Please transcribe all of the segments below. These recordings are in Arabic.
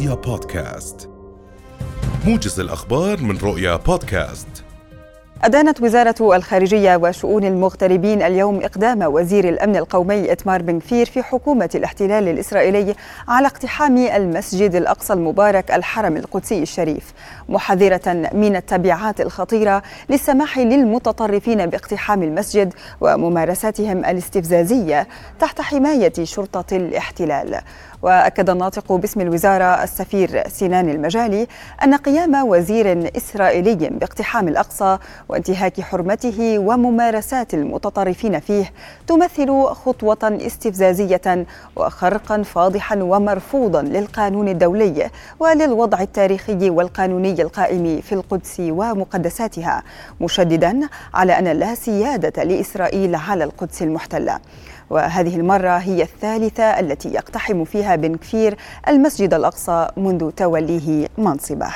رؤيا بودكاست. موجز الأخبار من رؤيا بودكاست. أدانت وزارة الخارجية وشؤون المغتربين اليوم إقدام وزير الأمن القومي إتمار بن كفير في حكومة الاحتلال الإسرائيلي على اقتحام المسجد الأقصى المبارك الحرم القدسي الشريف محذرة من التبعات الخطيرة للسماح للمتطرفين باقتحام المسجد وممارساتهم الاستفزازية تحت حماية شرطة الاحتلال. وأكد الناطق باسم الوزارة السفير سنان المجالي أن قيام وزير إسرائيلي باقتحام الأقصى وانتهاك حرمته وممارسات المتطرفين فيه تمثل خطوة استفزازية وخرقا فاضحا ومرفوضا للقانون الدولي وللوضع التاريخي والقانوني القائم في القدس ومقدساتها مشددا على أن لا سيادة لإسرائيل على القدس المحتلة. وهذه المرة هي الثالثة التي يقتحم فيها بن كفير المسجد الأقصى منذ توليه منصبه.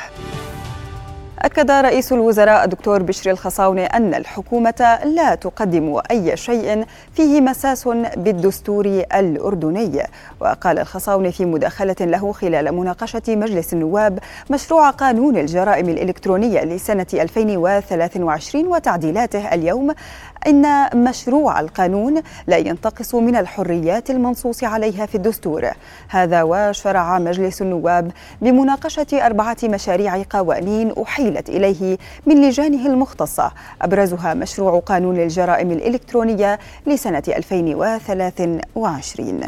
أكد رئيس الوزراء الدكتور بشري الخصاونة أن الحكومة لا تقدم أي شيء فيه مساس بالدستور الأردني. وقال الخصاونة في مداخلة له خلال مناقشة مجلس النواب مشروع قانون الجرائم الإلكترونية لسنة 2023 وتعديلاته اليوم. إن مشروع القانون لا ينتقص من الحريات المنصوص عليها في الدستور. هذا وشرع مجلس النواب بمناقشة أربعة مشاريع قوانين أحيلت إليه من لجانه المختصة. أبرزها مشروع قانون الجرائم الإلكترونية لسنة 2023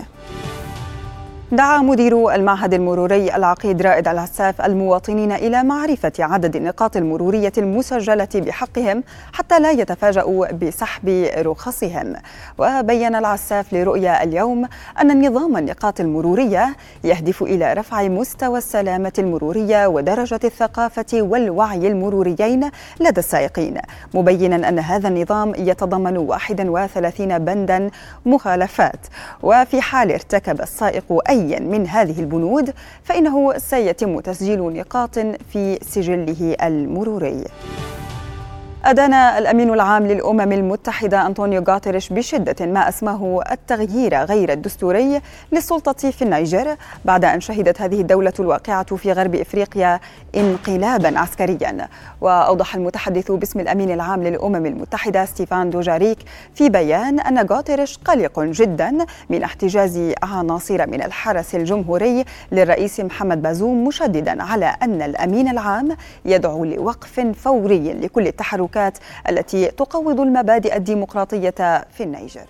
دعا مدير المعهد المروري العقيد رائد العساف المواطنين إلى معرفة عدد النقاط المرورية المسجلة بحقهم حتى لا يتفاجؤوا بسحب رخصهم. وبين العساف لرؤيا اليوم أن نظام النقاط المرورية يهدف إلى رفع مستوى السلامة المرورية ودرجة الثقافة والوعي المروريين لدى السائقين مبينا أن هذا النظام يتضمن 31 بندا مخالفات. وفي حال ارتكب السائق أي أي من هذه البنود فإنه سيتم تسجيل نقاط في سجله المروري. أدان الأمين العام للأمم المتحدة أنطونيو غاتريش بشدة ما أسماه التغيير غير الدستوري للسلطة في النيجر بعد أن شهدت هذه الدولة الواقعة في غرب إفريقيا انقلابا عسكريا. وأوضح المتحدث باسم الأمين العام للأمم المتحدة ستيفان دوجاريك في بيان أن غوتيريش قلق جدا من احتجاز عناصر من الحرس الجمهوري للرئيس محمد بازوم مشددا على أن الأمين العام يدعو لوقف فوري لكل التحركات التحركات التي تقوض المبادئ الديمقراطية في النيجر.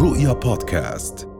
رؤيا بودكاست.